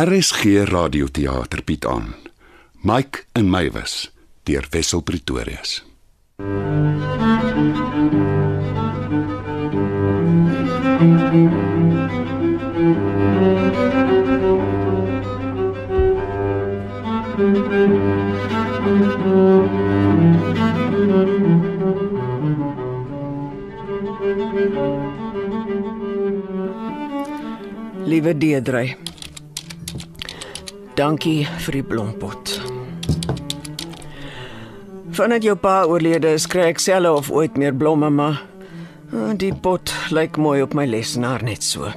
RSG Radioteater bied aan Mike en Mywes deur Wessel Pretorius. Liewe Deedrey. Dankie vir die blompot. Vandat jou pa oorlede is, kry ek selle of ooit meer blomme, maar ah, die pot lyk mooi op my lesenaar net so.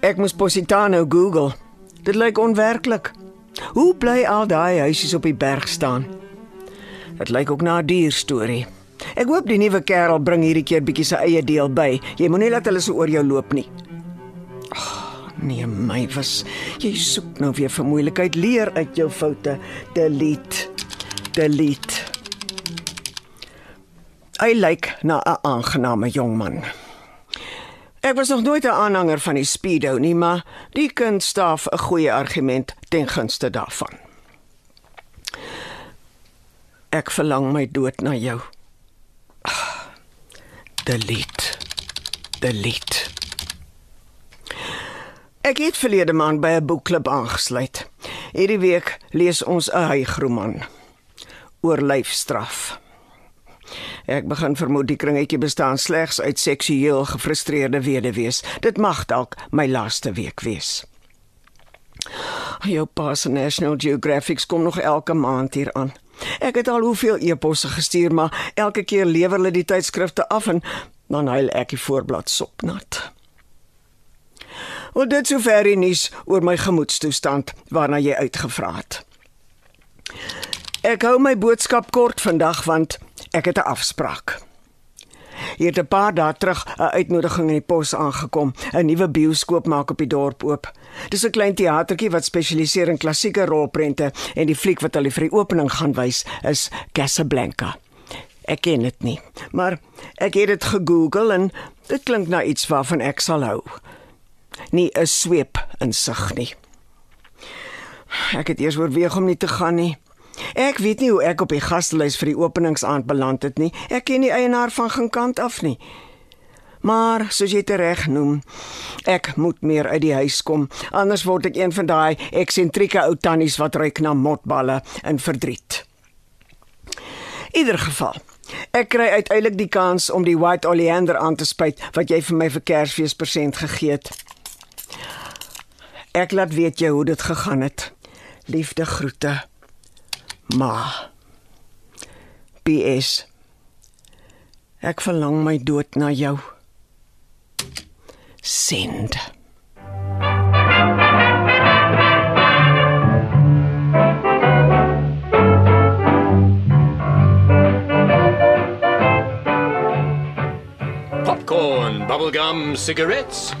Ek moes Positano Google. Dit lyk onwerklik. Hoe bly al daai huisies op die berg staan? Dit lyk ook na 'n dierstorie. Ek hoop die nuwe kerel bring hierdie keer bietjie sy eie deel by. Jy moenie laat hulle so oor jou loop nie. Nee, my was jy soek nou weer vir moeilikheid. Leer uit jou foute. Delete. Delete. Hy lyk na 'n aangename jong man. Ek was nog nooit 'n aanhanger van die speedo nie, maar die kind staaf 'n goeie argument ten gunste daarvan. Ek verlang my dood na jou. Ah, Delete. Delete. Ek het verlede maand by 'n boekklub aangesluit. Hierdie week lees ons 'n hygroman oor lyfstraf. Ek begin vermoed die kringetjie bestaan slegs uit seksueel gefrustreerde weduwees. Dit mag dalk my laaste week wees. Jou pa se National Geographic kom nog elke maand hier aan. Ek het al hoeveel e-posse gestuur, maar elke keer lewer hulle die tydskrifte af en dan huil ek die voorblad sopnat. Wel dit sover die nuus oor my gemoedstoestand waarna jy uitgevra het. Ek hou my boodskap kort vandag want ek het 'n afspraak. Hier het 'n paar dae terug 'n uitnodiging in die pos aangekom. 'n Nuwe bioskoop maak op die dorp oop. Dis 'n klein teatertjie wat spesialiseer in klassieke rolprente en die fliek wat hulle vir die opening gaan wys is Casablanca. Ek ken dit nie, maar ek het dit gegoogel en dit klink na iets waarvan ek sal hou. Nie 'n sweep insig nie. Ek het eers oorweeg om nie te gaan nie. Ek weet nie hoe ek op die gaslys vir die openingsaand beland het nie. Ek ken die eienaar van geen kant af nie. Maar soos jy reg noem, ek moet meer uit die huis kom, anders word ek een van daai eksentrieke ou tannies wat ruik na motballe en verdriet. Ieder geval, ek kry uiteindelik die kans om die white oleander aan te spuit wat jy vir my vir Kersfees persent gegee het. Ek laat weet jou hoe dit gegaan het. Liefde groete. Ma. PS. Ek verlang my dood na jou. Send. Popcorn, bubblegum, cigarettes.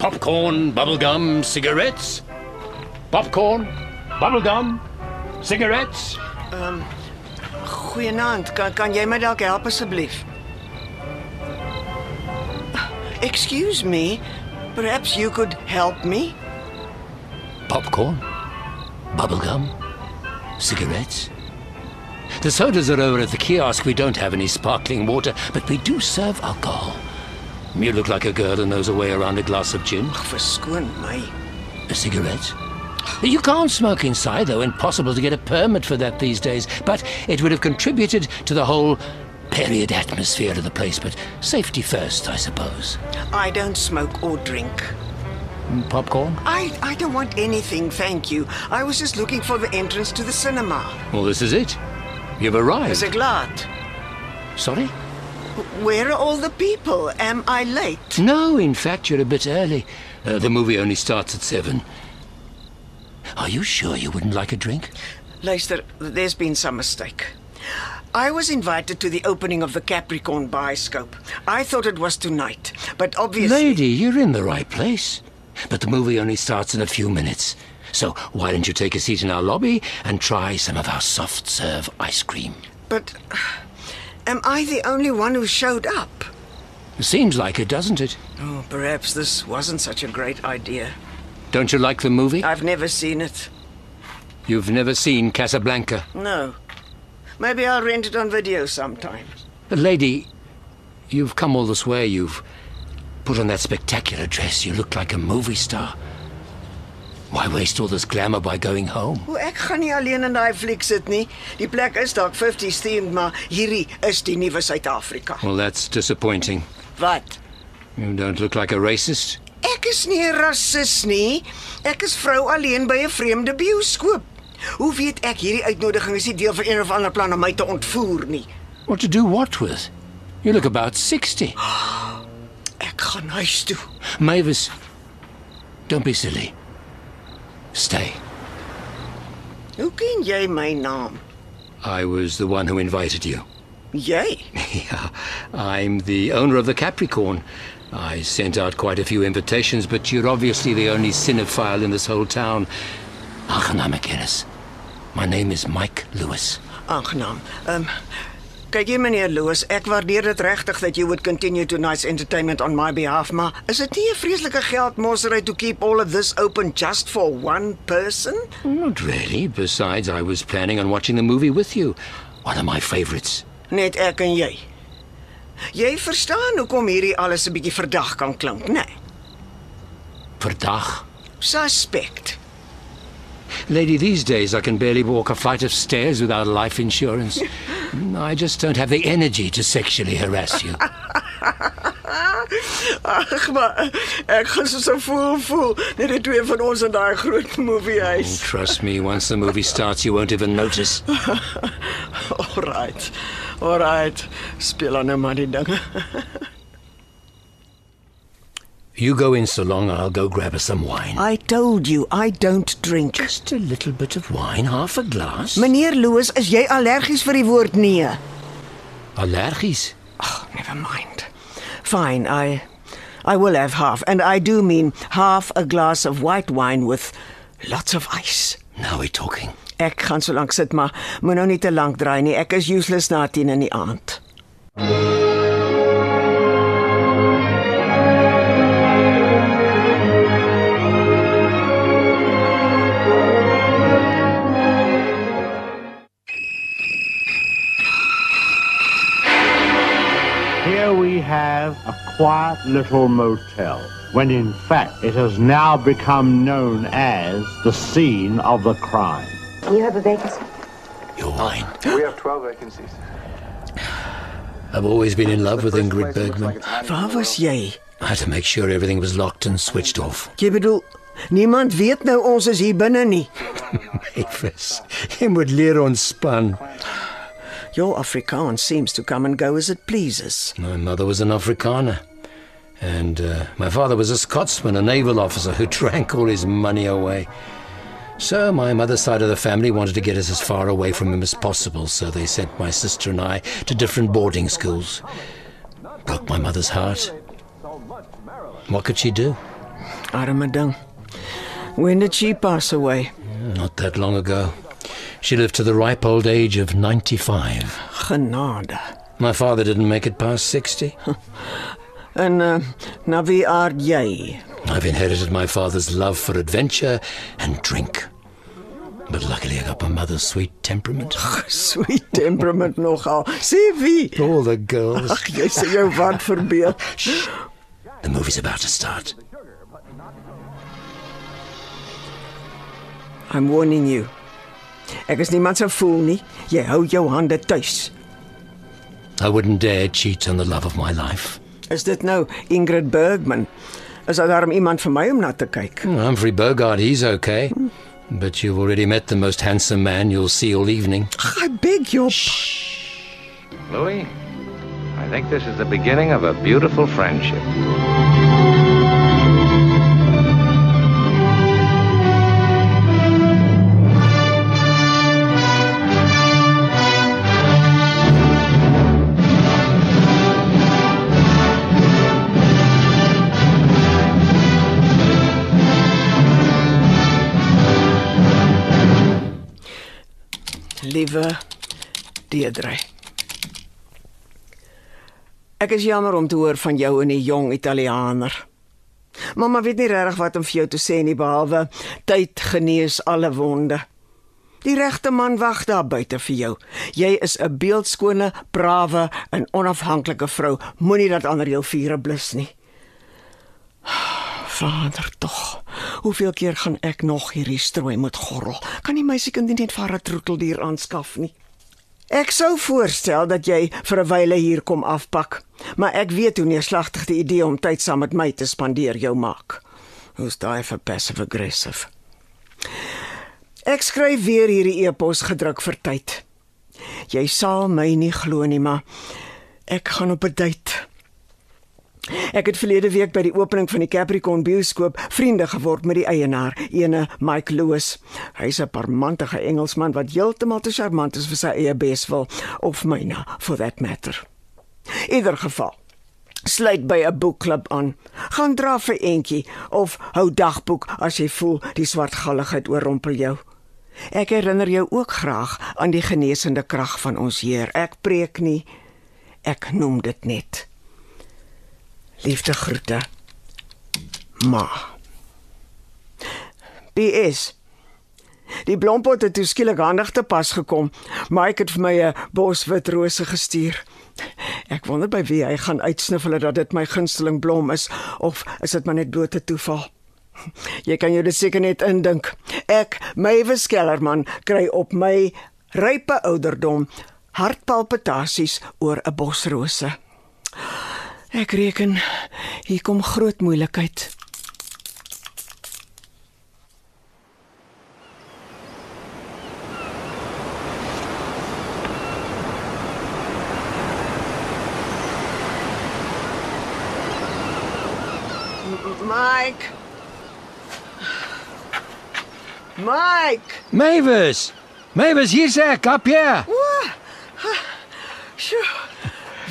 Popcorn, bubblegum, cigarettes. Popcorn, bubblegum, cigarettes. Um, Goeienaand. Kan kan jy my dalk help asseblief? Excuse me. Perhaps you could help me? Popcorn, bubblegum, cigarettes. The sodas are over at the kiosk. We don't have any sparkling water, but we do serve alcohol. You look like a girl who knows a way around a glass of gin. Oh, for squint, my. A cigarette? You can't smoke inside, though. Impossible to get a permit for that these days. But it would have contributed to the whole period atmosphere of the place. But safety first, I suppose. I don't smoke or drink. Mm, Popcorn? I I don't want anything, thank you. I was just looking for the entrance to the cinema. Well, this is it. You've arrived. Is ek laat? Sorry? Where are all the people? Am I late? No, in fact, you're a bit early. Uh, the movie only starts at seven. Are you sure you wouldn't like a drink? Luister, there's been some mistake. I was invited to the opening of the Capricorn Bioscope. I thought it was tonight, but obviously Lady, you're in the right place. But the movie only starts in a few minutes. So why don't you take a seat in our lobby and try some of our soft serve ice cream? But am I the only one who showed up? Seems like it, doesn't it? Oh, perhaps this wasn't such a great idea. Don't you like the movie? I've never seen it. You've never seen Casablanca. No. Maybe I'll rent it on video sometime. But lady, you've come all this way. You've put on that spectacular dress. You look like a movie star. Why waste all this glamour by going home? O ek gaan nie alleen in daai fliek sit nie. Die plek is dalk 50s themed, maar hierdie is die nuwe Suid-Afrika. Well, that's disappointing. Wat? You don't look like a racist. Ek is nie 'n rassis nie. Ek is vrou alleen by 'n vreemde bioskoop. Hoe weet ek hierdie uitnodiging is nie deel van een of ander plan om my te ontvoer nie? What to do what with? You look about 60. Ek gaan huis toe. Mavis, don't be silly. Stay. Hoe ken jy my naam? I was the one who invited you. Jy? Yeah, I'm the owner of the Capricorn. I sent out quite a few invitations, but you're obviously the only cinephile in this whole town. Aangenaam, McGinnis. My name is Mike Lewis. Aangenaam. Um, kyk jy meneer Loos, ek waardeer dit regtig that you would continue tonight's entertainment on my behalf, maar is dit nie 'n vreeslike geldmosery to keep all of this open just for one person? Not really. Besides, I was planning on watching the movie with you. One of my favorites. Net ek en jy. Jy verstaan hoekom hierdie alles 'n bietjie verdag kan klink, né? Nee. Verdag. Suspect. Lady, these days I can barely walk a flight of stairs without life insurance. I just don't have the energy to sexually harass you. Ag, maar ek gaan so so voel voel net die twee van ons in daai groot moviehuis. Oh, trust me, once the movie starts, you won't even notice. Alright. Alright. Speel aan nou maar die dinge. You go in so long, I'll go grab us some wine. I told you I don't drink. Just a little bit of wine, half a glass. Meneer Loos, is jy allergies vir die woord nee? Allergies. Oh, never mind. Fine, I I will have half and I do mean half a glass of white wine with lots of ice. Now we're talking. Ek gaan so lank sit maar moet nou nie te lank draai nie. Ek is useless na 10 in die aand. Here quiet little motel, when in fact it has now become known as the scene of the crime. You have a vacancy? Your wine. We have 12 vacancies. I've always been in love with Ingrid place looks Bergman. like it's hiding Waar in the was jy? I had to make sure everything was locked and switched off. Jy bedoel niemand weet nou ons is hier binne nie. Mavis, jy moet leer ontspan. Your Afrikaans seems to come and go as it pleases. My mother was an Afrikaner. And uh, my father was a Scotsman, a naval officer who drank all his money away. So my mother's side of the family wanted to get us as far away from him as possible, so they sent my sister and I to different boarding schools. Broke my mother's heart. What could she do? Arme ding. When did she pass away? Not that long ago. She lived to the ripe old age of 95. Genade. My father didn't make it past 60. En uh, na wie aard jy? I've inherited my father's love for adventure and drink. But luckily I got my mother's sweet temperament. Sweet temperament nogal. Sê wie? All the girls. Ag, jy sê jou wat verbeel. The movie's about to start. I'm warning you. Ek is niemand se fool nie. Jy hou jou hande tuis. I wouldn't dare cheat on the love of my life. Is dit nou Ingrid Bergman? Is daar darm iemand vir my om na te kyk? Hmm, Humphrey Bogart, he's okay. But you've already met the most handsome man you'll see all evening. I beg your Louis, I think this is the beginning of a beautiful friendship. Liewe Deidre. Ek is jammer om te hoor van jou en die jong Italianer. Mamma weet nie regtig wat om vir jou te sê nie behalwe tyd genees alle wonde. Die regte man wag daar buite vir jou. Jy is 'n beeldskone, brawe en onafhanklike vrou. Moenie dat ander jou vure blus nie. Vader tog. Hoeveel keer gaan ek nog hierdie strooi moet gorrel? Kan die meisiekind nie net vir 'n troeteldier aanskaf nie? Ek sou voorstel dat jy vir 'n wyle hier kom afpak, maar ek weet hoe neerslagtig die idee om tyd saam met my te spandeer jou maak. Hoe's daai vir passive aggressive? Ek skryf weer hierdie e-pos gedruk vir tyd. Jy sal my nie glo nie, maar ek gaan op 'n date. Ek het verlede week by die opening van die Capricorn bioskoop vriende geword met die eienaar, ene Mike Lewis. Hy's 'n parmantige Engelsman wat heeltemal te charmant is vir sy eie beswil of myne for that matter. Ieder geval sluit by 'n boekklub aan. Gaan dra vir eentjie of hou dagboek as jy voel die swartgalligheid oorrompel jou. Ek herinner jou ook graag aan die genesende krag van ons Heer. Ek preek nie, ek noem dit net. Liefde groete. Ma. PS. Die blompot het toeskielik handig te pas gekom. Mike het vir my 'n bos wit rose gestuur. Ek wonder by wie hy gaan uitsniffel dat dit my gunsteling blom is of is dit maar net blote toeval? Jy kan jou dit seker net indink. Ek, Mavis Kellerman, kry op my rype ouderdom hartpalpitasies oor 'n bos rose. Ek reken hier kom groot moeilikheid. Mike. Mike. Mavis! Mavis, hier's ek, op hier. Sjoe.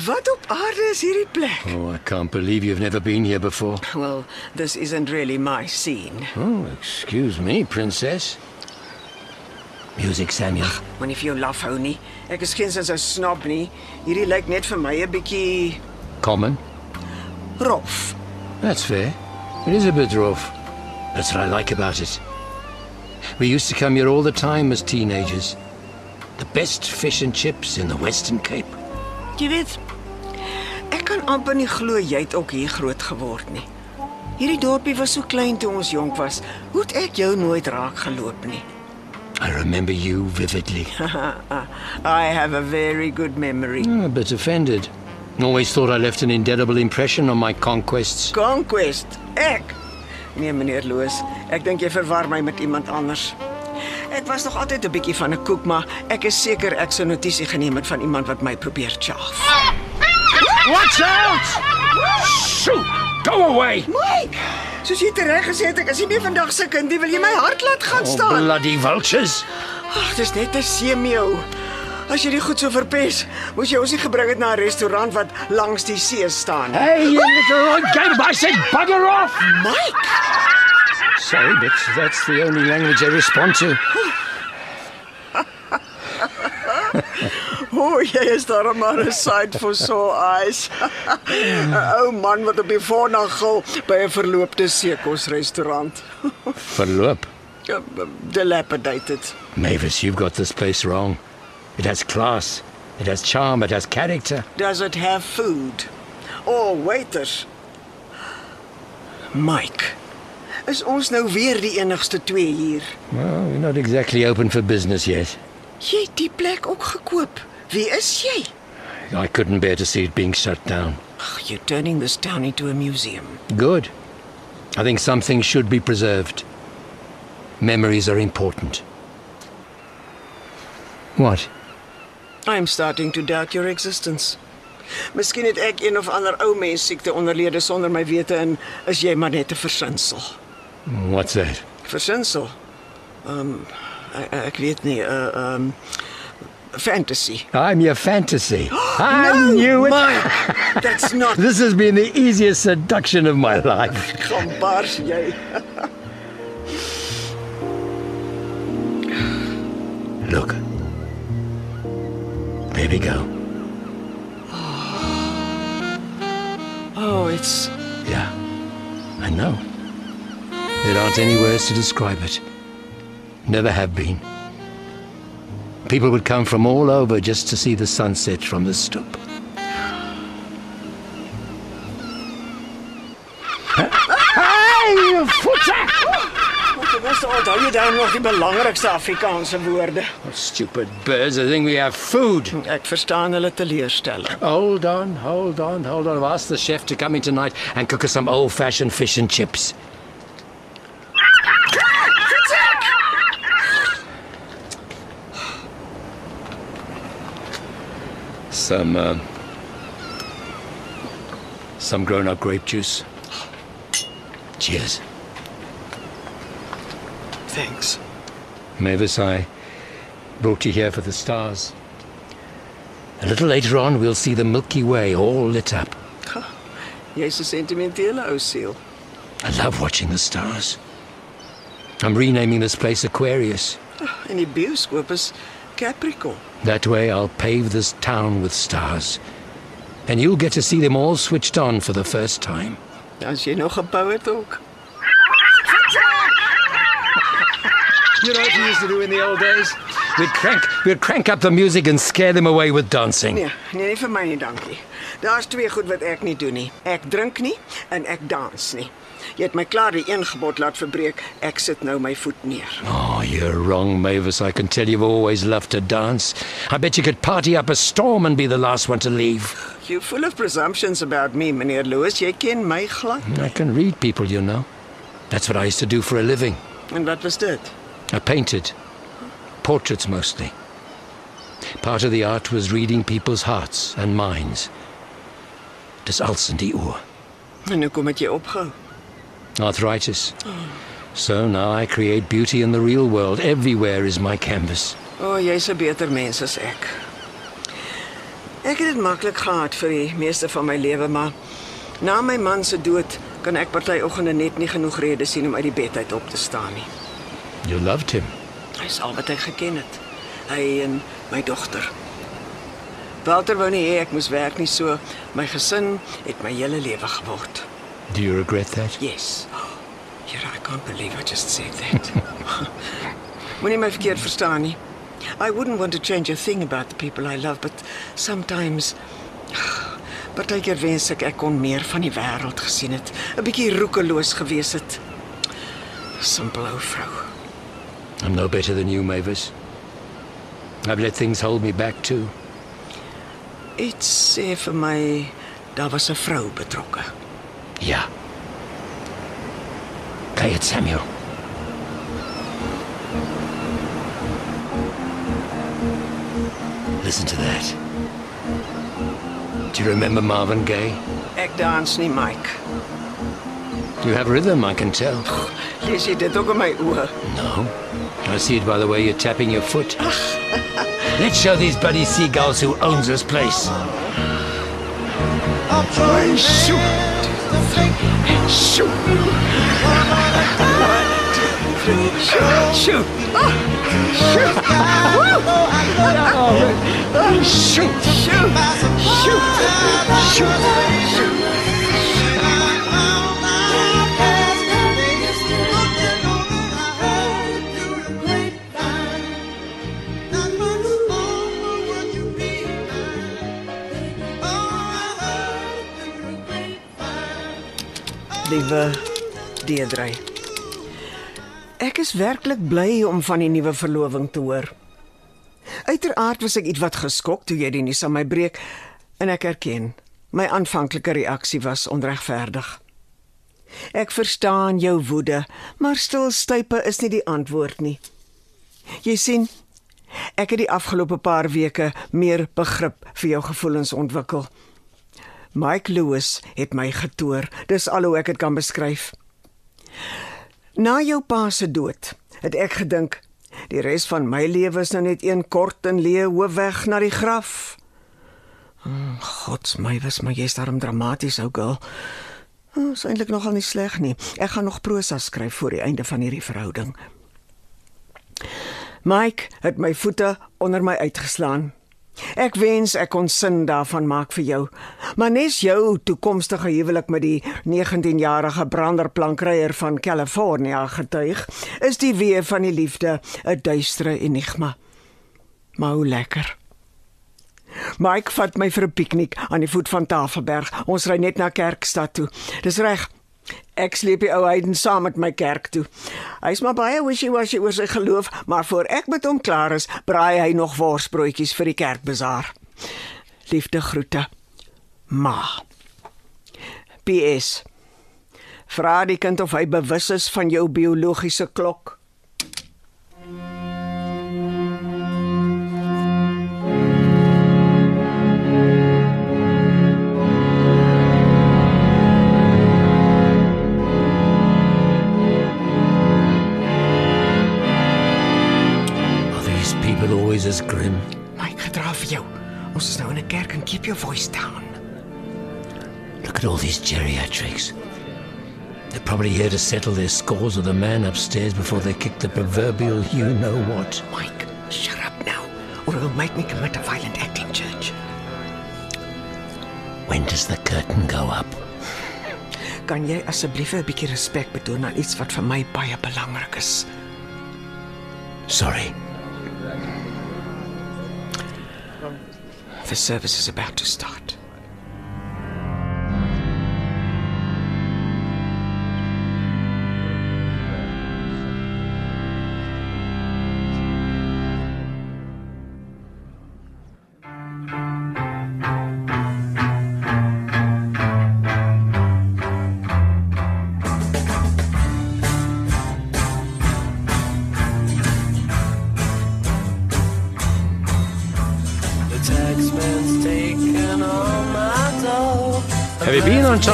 Wat op aarde is hierdie plek? Oh, I can't believe you've never been here before. Well, this isn't really my scene. Oh, excuse me, princess. Music, Samuel. Moenie vir jou laf hou nie. Ek is geen sins 'n snob nie. Hierdie lyk net vir my 'n bietjie Common. rof. That's fair. It is a bit rough. That's what I like about it. We used to come here all the time as teenagers. The best fish and chips in the Western Cape. Jy weet, ek kan amper nie glo jy het ook hier groot geword nie. Hierdie dorpie was so klein toe ons jonk was. Hoe het ek jou nooit raak geloop nie? I remember you vividly. I have a very good memory. Oh, a bit offended. Always thought I left an indelible impression on my conquests. Conquest. Ek. Nee, meneer Loos, ek dink jy verwar my met iemand anders. Ek was nog altyd 'n bietjie van 'n koek, maar ek is seker ek sou notisie geneem het van iemand wat my probeer chaaf. Watch out! Shoot! Go away! Mike, soos jy tereg gesê het, ek is nie meer vandag se kind nie. Wil jy my hart laat gaan Oh, staan? bloody vultures! Ag, dis net 'n seemeeu. As jy dit goed so verpes, moes jy ons nie gebring het na 'n restaurant wat langs die see staan. Hey, you little game! I said bugger off! Mike, Sorry, but that's the only language I respond to. o, oh, jy is daar maar 'n sight for sore eyes. 'n Ou man wat op die voornag gil by 'n verloopte seekosrestaurant. Verloop. Dilapidated. Mavis, you've got this place wrong. It has class. It has charm. It has character. Does it have food? Or waiters? Mike, is ons nou weer die enigste twee hier? Well, we're not exactly open for business yet. Jy het die plek ook gekoop. Wie is jy? I couldn't bear to see it being shut down. You're turning this town into a museum. Good. I think some things should be preserved. Memories are important. What? I'm starting to doubt your existence. Miskien het ek een of ander ou mens siekte onderlede sonder my wete en is jy maar net 'n versinsel. What's that? Versinsel. Ehm um, ek, ek weet nie, uh, ehm um, fantasy. I'm your fantasy. I knew it. Mike, that's not This has been the easiest seduction of my life. Look. There we go. Oh, it's Yeah. I I know. There aren't any words to describe it. Never have been. People would come from all over just to see the sunset from the stoep. Hey, voete! Wat was onthou jy dan nog die belangrikste Afrikaanse woorde? Stupid birds, I think we have food. Ek verstaan hulle teleurstelling. Hold on, hold on, hold on. I've asked the chef to come in tonight and cook us some old fashioned fish and chips. Some, uh, some grown up grape juice. Cheers. Thanks. Mavis, I brought you here for the stars. A little later on, we'll see the Milky Way all lit up. Jy's 'n sentimentele ou siel. I love watching the stars. I'm renaming this place Aquarius. En die is Capricorn. That way, I'll pave this town with stars. And you'll get to see them all switched on for the first time. As jy nog gebou het ook. You know what we used to do in the old days? We'd crank, we'd crank up the music and scare them away with dancing. Nee, nee, nie vir my nie, dankie. Daar's twee goed wat ek nie doen nie. Ek drink nie en ek dans nie. Jy het my klaar die een gebod laat verbreek. Ek sit nou my voet neer. Oh, you're wrong, Mavis. I can tell you've always loved to dance. I bet you could party up a storm and be the last one to leave. You're full of presumptions about me, meneer Louis. Jy ken my glad. I can read people, you know. That's what I used to do for a living. And wat was that? I painted. Portraits mostly. Part of the art was reading people's hearts and minds. Dis als in die oor. En hoe kom dit jy opgehou? Arthritis. So now I create beauty in the real world. Everywhere is my canvas. O, oh, jy's 'n beter mens as ek. Ek het dit maklik gehad vir die meeste van my lewe, maar na my man se dood kan ek party oggende net nie genoeg redes sien om uit die bed uit op te staan nie. You loved him. Hy's al wat ek geken het. Hy en my dogter. Walter wou nie hê ek moes werk nie so my gesin het my hele lewe geword. Do you regret that? Yes. Yeah, I can't believe I just said that. Moenie my verkeerd verstaan nie. I wouldn't want to change a thing about the people I love, but sometimes Partykeer wens ek ek kon meer van die wêreld gesien het, 'n bietjie roekeloos gewees het. Simpel ou vrou. I'm no better than you, Mavis. I've let things hold me back too. It's sê vir my daar was 'n vrou betrokke. Ja. Play it, Samuel. Listen to that. Do you remember Marvin Gaye? Ek dans nie, Mike. You have rhythm, I can tell. Lees jy dit ook in my oë? No. I see it by the way you're tapping your foot. Let's show these bloody seagulls who owns this place. Shoot. Shoot. Shoot. Ah, shoot. Ah, shoot. Shoot. Shoot. Shoot. Shoot. Liewe Deedrey. Ek is werklik bly om van die nuwe verloving te hoor. Uiteraard was ek ietwat geskok toe jy die nuus aan my breek en ek erken, my aanvanklike reaksie was onregverdig. Ek verstaan jou woede, maar stilstype is nie die antwoord nie. Jy sien, ek het die afgelope paar weke meer begrip vir jou gevoelens ontwikkel. Mike Lewis het my getoer. Dis al hoe ek dit kan beskryf. Na jou pa se dood, het ek gedink die res van my lewe is nou net een kort en leë hoofweg na die graf. Oh, God, my was maar jy's daarom dramaties ou girl. Oh, is eintlik nogal nie sleg nie. Ek gaan nog prosa skryf voor die einde van hierdie verhouding. Mike het my voete onder my uitgeslaan. Ek wens ek kon sin daarvan maak vir jou. Maar nes jou toekomstige huwelik met die 19-jarige branderplankryer van Kalifornië getuig, is die weë van die liefde 'n duistere enigma. Maar hoe lekker. Mike vat my vir 'n piknik aan die voet van Tafelberg. Ons ry net na Kerkstad toe. Dis reg. Ek sleep die ou heiden saam met my kerk toe. Hy's maar baie wishy-washy oor sy geloof, maar voor ek met hom klaar is, braai hy nog worsbroodjies vir die kerkbazaar. Liefde groete. Ma. PS. Vra die kind of hy bewus is van jou biologiese klok. They're probably here to settle their scores with the man upstairs before they kick the proverbial you know what. Mike, shut up now, or it'll make me commit a violent act in church. When does the curtain go up? Kan jy asseblief 'n bietjie respek betoon aan iets wat vir my baie belangrik is? Sorry. The service is about to start.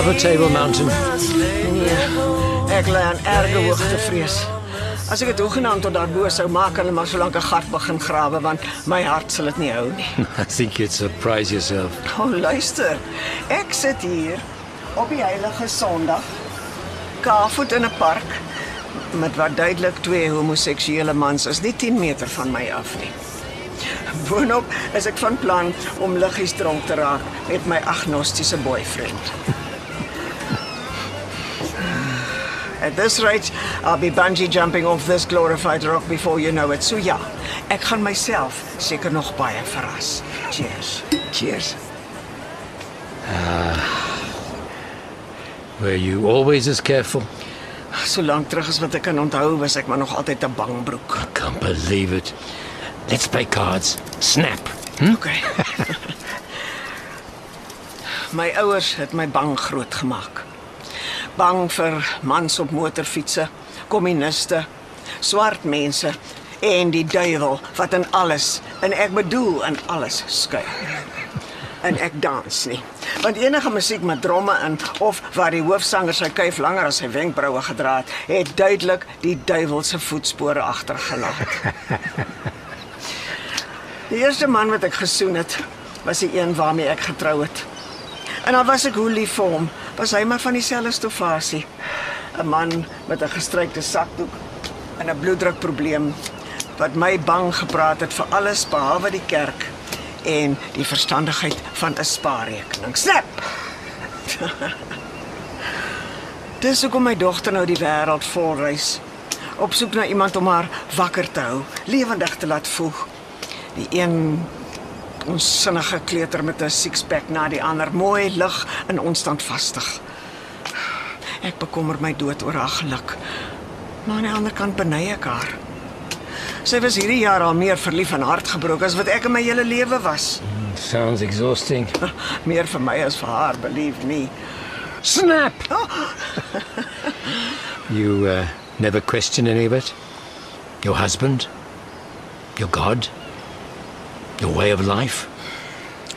Of Table Mountain? Nee, ek lê aan erge hoogte vrees. As ek dit hoegenaamd tot daarbo sou maak, hulle maar so lank 'n gat begin grawe want my hart sal dit nie hou nie. I think you'd surprise yourself. Oh, luister. Ek sit hier op die heilige Sondag, kaafvoet in 'n park met wat duidelik twee homoseksuele mans is nie 10 meter van my af nie. Boonop is ek van plan om liggies dronk te raak met my agnostiese boyfriend. At this rate, I'll be bungee jumping off this glorified rock before you know it. So ja, ek gaan myself seker nog baie verras. Cheers. Cheers. Were you always as careful? So lank terug as wat ek kan onthou, was ek maar nog altyd 'n bangbroek. I can't believe it. Let's play cards. Snap. Okay. my ouers het my bang groot gemaak. Bang vir mans op motorfietsse, kommuniste, swart mense en die duiwel wat in alles, en ek bedoel in alles skuil. En ek dans nie. Want enige musiek met dromme in of waar die hoofsanger sy kuif langer as sy wenkbroue gedra het, het duidelik die duiwel se voetspore agtergelaat. Die eerste man wat ek gesoen het, was die een waarmee ek getrou het. En al was ek hoe lief vir hom, was hy maar van dieselfde stofasie. 'n Man met 'n gestrykte sakdoek en 'n bloeddrukprobleem wat my bang gepraat het vir alles behalwe die kerk en die verstandigheid van 'n spaarrekening. Snap. Dis hoekom my dogter nou die wêreld vol reis. Op soek na iemand om haar wakker te hou, lewendig te laat voel. Die een onsinnige kleuter met 'n six-pack na die ander, mooi lig en onstandvastig. Ek bekommer my dood oor haar geluk. Maar aan die ander kant beny ek haar. Sy was hierdie jaar al meer verlief en hartgebroken as wat ek in my hele lewe was. Sounds exhausting. Meer vir my as vir haar, believe me. Snap! you uh, never question any of it? Your husband? Your God? Your way of life?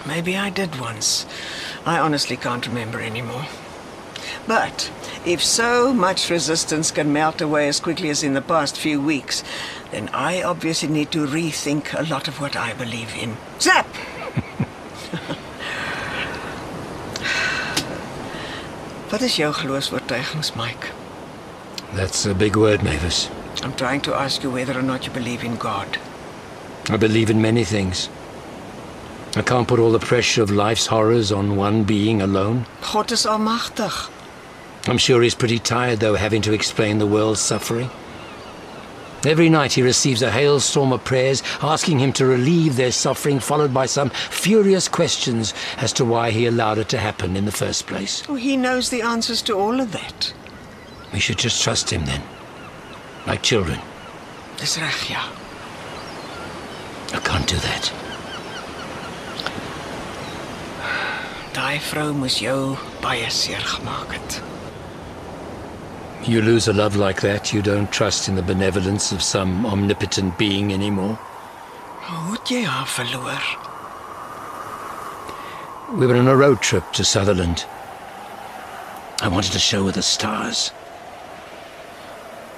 Maybe I did once. I honestly can't remember anymore. But if so much resistance can melt away as quickly as in the past few weeks, then I obviously need to rethink a lot of what I believe in. Zap! Wat is jou geloofsvertuigings, Mike? That's a big word, Mavis. I'm trying to ask you whether or not you believe in God. I believe in many things. I can't put all the pressure of life's horrors on one being alone. God is almagtig. I'm sure he's pretty tired, though, having to explain the world's suffering. Every night he receives a hailstorm of prayers asking him to relieve their suffering, followed by some furious questions as to why he allowed it to happen in the first place. Oh, he knows the answers to all of that. We should just trust him then. Like children. Dis reg, ja. I can't do that. Daai vrou moes jou baie seer gemaak het. You lose a love like that, you don't trust in the benevolence of some omnipotent being anymore. Hoe het jy haar verloor? We were on a road trip to Sutherland. I wanted to show her the stars.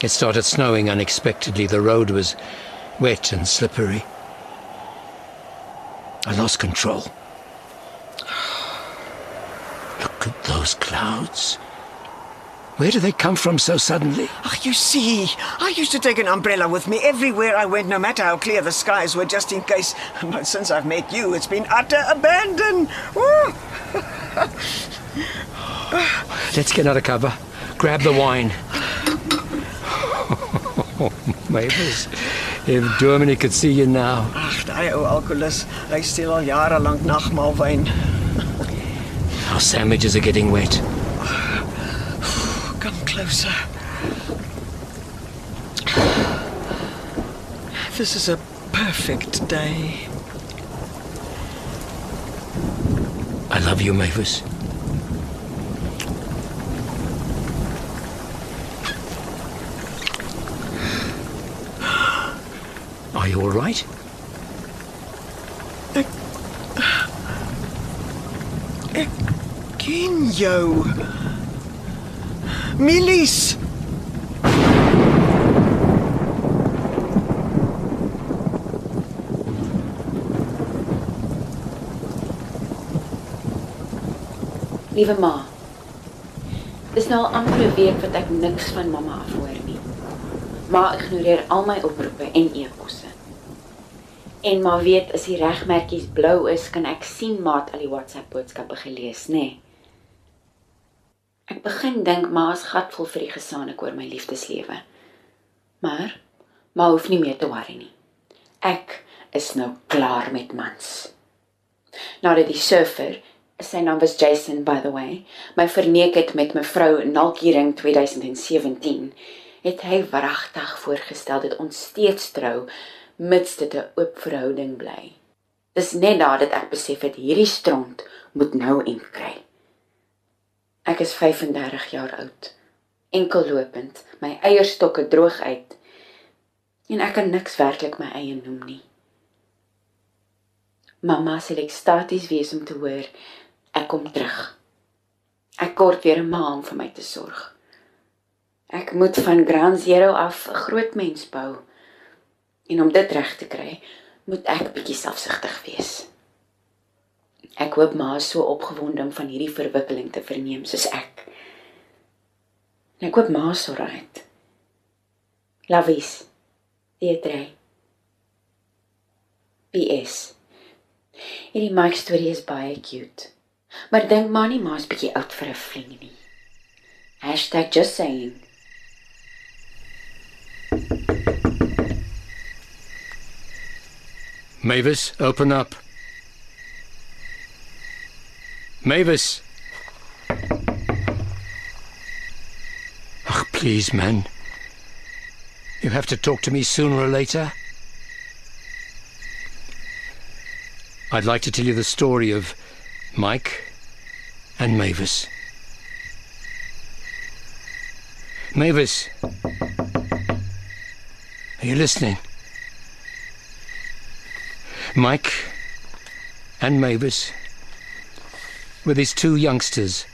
It started snowing unexpectedly. The road was wet and slippery. I lost control. Look at those clouds. Where do they come from so suddenly? Ag, you see, I used to take an umbrella with me everywhere I went, no matter how clear the skies were, just in case. But since I've met you, it's been utter abandon. Let's get under cover. Grab the wine. Oh, Mavis, if Germany could see you now. Ag, daai ou alkoholus, hy steel al jare lank nagmaalwyn. Our sandwiches are getting wet. Come closer. This is a perfect day. I love you, Mavis. Are you all right? Ken jou. Milies. Liewe ma. Dis nou al amper 'n week wat ek niks van mamma af hoor nie. Ma ignoreer al my oproepe en e-posse. En ma weet as die regmerkies blou is, kan ek sien ma het al die WhatsApp boodskappe gelees, nê? Nee. Ek begin dink ma is gatvol vir die gesaanik oor my liefdeslewe. Maar ma hoef nie meer te worry nie. Ek is nou klaar met mans. Nadat die surfer sy naam was Jason by the way, my verneek het met mevrou Nalkiering 2017, het hy wragtig voorgestel dat ons steeds trou mits dit 'n oop verhouding bly. Dis net nadat ek besef het hierdie stront moet nou end kry. Ek is 35 jaar oud, enkellopend, my eierstokke droog uit en ek kan niks werklik my eie noem nie. Mamma sal ekstaties wees om te hoor ek kom terug. Ek kort weer 'n ma om vir my te sorg. Ek moet van Grand Zero af 'n groot mens bou. En om dit reg te kry, moet ek bietjie selfsugtig wees. Ek hoop ma is so opgewonde om van hierdie verwikkeling te verneem soos ek. En ek hoop ma is alright. Lavies. Dietrey. PS. Hierdie Mike storie is baie cute. Maar dink maar nie ma's bietjie oud vir 'n fling nie. #just saying. Mavis, open up. Mavis. Ach, please, man. You have to talk to me sooner or later. I'd like to tell you the story of Mike and Mavis. Mavis. Are you listening? Mike and Mavis were his two youngsters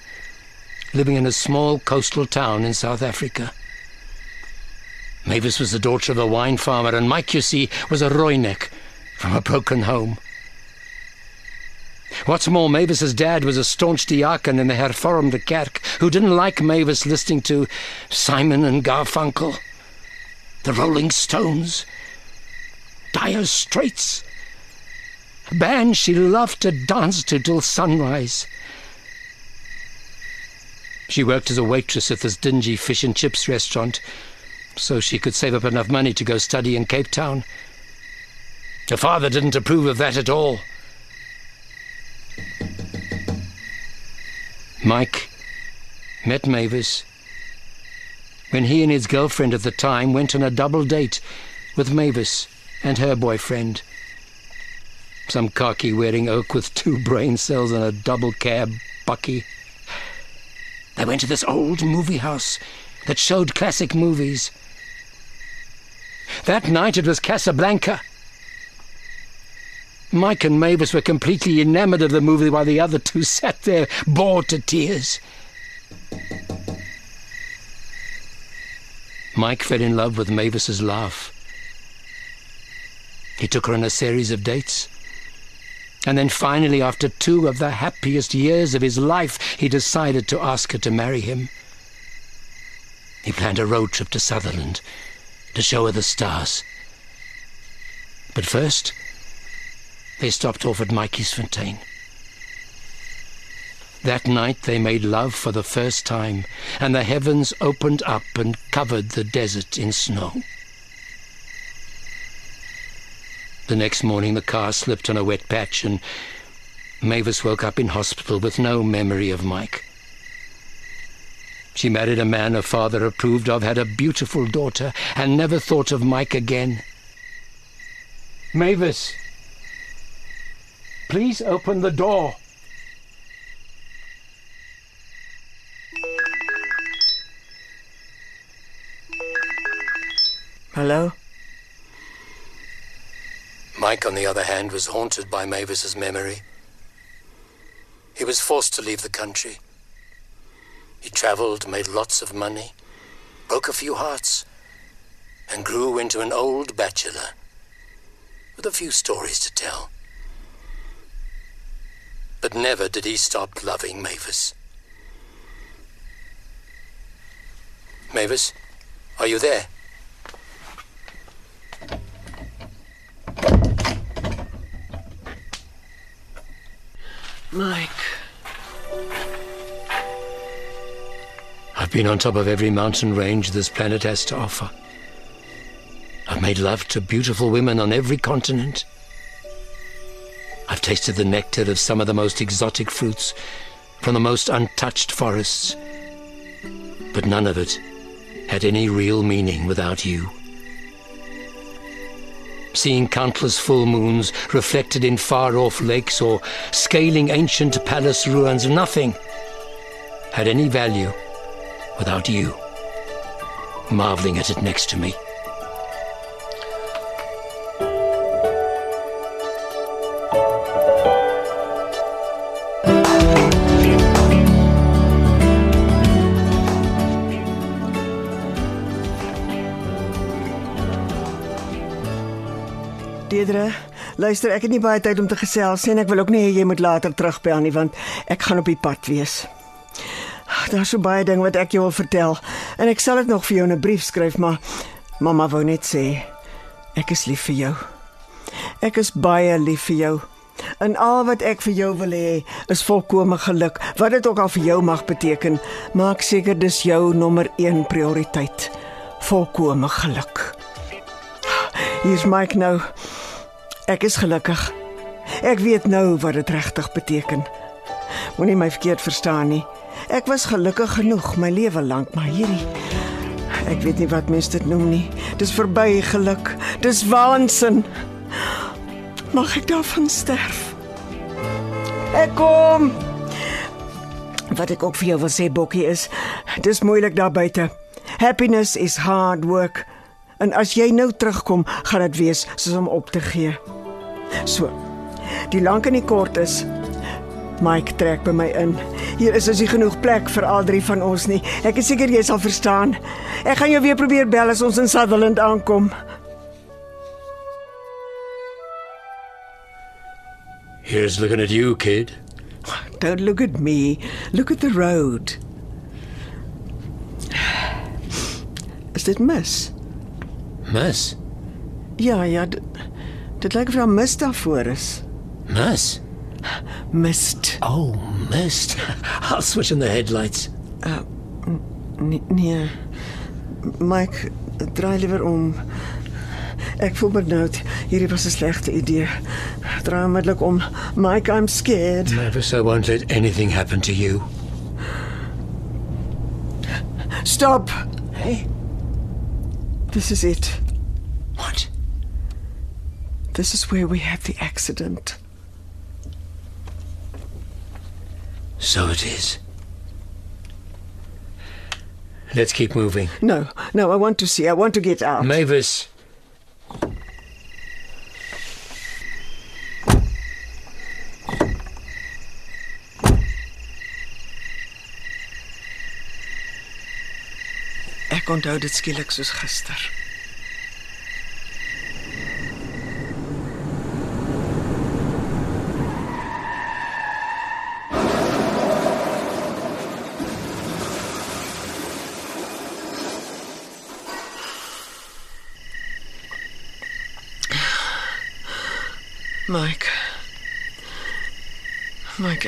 living in a small coastal town in South Africa. Mavis was the daughter of a wine farmer, and Mike, you see, was a rooinek from a broken home. What's more, Mavis's dad was a staunch diaken in the Hervormde Kerk who didn't like Mavis listening to Simon and Garfunkel, the Rolling Stones, Dire Straits, band she loved to dance to till sunrise. She worked as a waitress at this dingy fish and chips restaurant so she could save up enough money to go study in Cape Town. Her father didn't approve of that at all. Mike met Mavis when he and his girlfriend at the time went on a double date with Mavis and her boyfriend. Some khaki wearing oak with two brain cells and a double cab bucky. They went to this old movie house that showed classic movies. That night it was Casablanca. Mike and Mavis were completely enamored of the movie while the other two sat there bored to tears. Mike fell in love with Mavis's laugh. He took her on a series of dates. And then finally, after two of the happiest years of his life, he decided to ask her to marry him. He planned a road trip to Sutherland to show her the stars. But first, they stopped off at Matjiesfontein. That night they made love for the first time, and the heavens opened up and covered the desert in snow. The next morning the car slipped on a wet patch, and Mavis woke up in hospital with no memory of Mike. She married a man her father approved of, had a beautiful daughter, and never thought of Mike again. Mavis, please open the door. Hallo? Mike, on the other hand, was haunted by Mavis's memory. He was forced to leave the country. He traveled, made lots of money, broke a few hearts, and grew into an old bachelor with a few stories to tell. But never did he stop loving Mavis. Mavis, are you there? Mike. I've been on top of every mountain range this planet has to offer. I've made love to beautiful women on every continent. I've tasted the nectar of some of the most exotic fruits from the most untouched forests. But none of it had any real meaning without you. Seeing countless full moons reflected in far off lakes or scaling ancient palace ruins, nothing had any value without you marveling at it next to me. Deidre, luister, ek het nie baie tyd om te gesels nie en ek wil ook nie hê jy moet later terugbel nie want ek gaan op die pad wees. Daar's so baie ding wat ek jou wil vertel en ek sal dit nog vir jou in 'n brief skryf, maar mamma wou net sê ek is lief vir jou. Ek is baie lief vir jou. En al wat ek vir jou wil hê is volkomme geluk. Wat dit ook al vir jou mag beteken, maak seker dis jou nommer 1 prioriteit. Volkomme geluk. Hier's Mike nou. Ek is gelukkig. Ek weet nou wat dit regtig beteken. Moenie my verkeerd verstaan nie. Ek was gelukkig genoeg my lewe lank, maar hierdie ek weet nie wat mense dit noem nie. Dis verby geluk. Dis waansin. Mag ek daarvan sterf? Ek kom. Wat ek ook vir jou wil sê, Bokkie, is dis moeilik daar buite. Happiness is hard work. En as jy nou terugkom, gaan dit wees soos om op te gee. So. Die lank en die kort is Mike trek by my in. Hier is as jy genoeg plek vir al drie van ons nie. Ek is seker jy sal verstaan. Ek gaan jou weer probeer bel as ons in Sutherland aankom. Here's looking at you, kid. Don't look at me. Look at the road. Is dit mis? Miss, Ja, ja. d- Dit lyk of daar mis daarvoor is. Miss? Mist. Oh, mist. I'll switch on the headlights. Nee, nee. Mike, draai liewer om. Ek voel benoud. Hierdie was 'n slegte idee. Draai onmiddellik om. Mike, I'm scared. Mavis, I won't let anything happen to you. Stop. Hey? This is it. This is where we had the accident. So it is. Let's keep moving. No, no, I want to see. I want to get out. Mavis. Ek onthou dit skielik soos gister.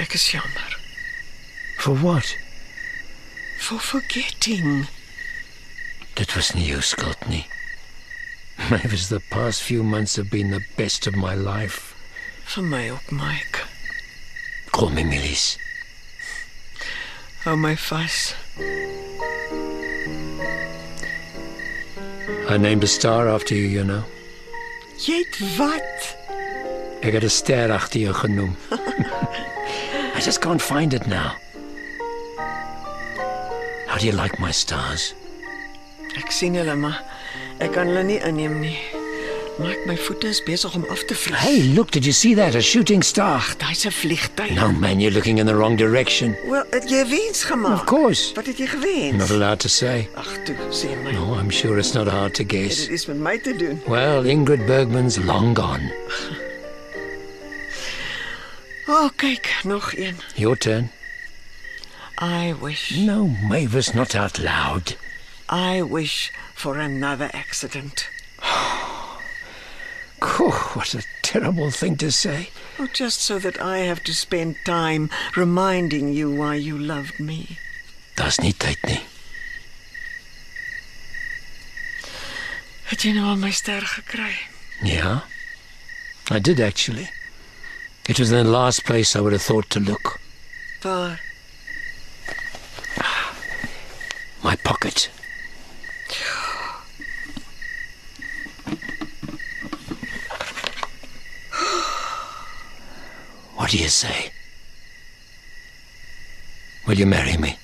Ek is jammer. For what? For forgetting. Dit was nie jou skuld nie. Mavis, the past few months have been the best of my life. Vir my ook, Mike. Call me Millies. Hou my vas. I named a star after you, you know. Jy het wat? Ek het 'n ster agter jou genoem. I just can't find it now. How do you like my stars? Ek sien hulle maar ek kan hulle nie inneem nie. Maak my voete is besig om af te vlieg. Hey, look, did you see that? A shooting star. Daai's 'n vliegtyg. No, man, you're looking in the wrong direction. Wel, het jy wens gemaak? Of course. Wat het jy gewens? Not allowed to say. Ag toe, sê my. No, I'm sure it's not hard to guess. Dit is met my te doen. Well, Ingrid Bergman's long gone. Oh, kyk, nog een. Your turn. I wish. No, Mavis, not out loud. I wish for another accident. Cool, what a terrible thing to say. Oh, just so that I have to spend time reminding you why you loved me. Daar's nie tyd nie. Het jy nou al my ster gekry? Yeah, I did actually. It was the last place I would have thought to look. Waar? My pocket. What do you say? Will you marry me?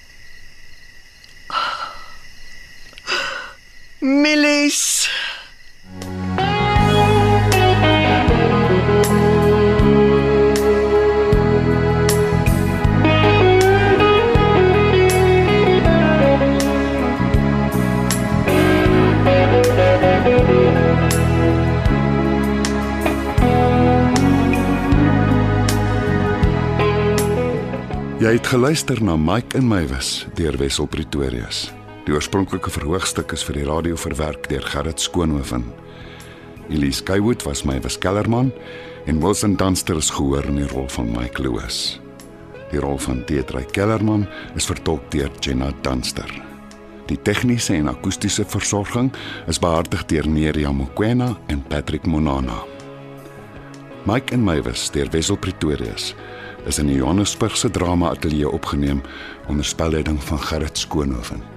Het geluister na Mike en Mywis deur Wessel Pretorius. Die oorspronklike verhoogstuk is vir die radio verwerk deur Gerrit Skoonhoven. Elise Skywood was Mywis Kellerman en Wilson Dunster is gehoor in die rol van Mike Lewis. Die rol van Teetry Kellerman is vertolk deur Jenna Dunster. Die tegniese en akoestiese versorging is behartig deur Neria Mokoena en Patrick Monana. Mike en Mywis deur Wessel Pretorius is in die Johannesburgse Drama Ateljee opgeneem onder spelleiding van Gerrit Skoonhoven.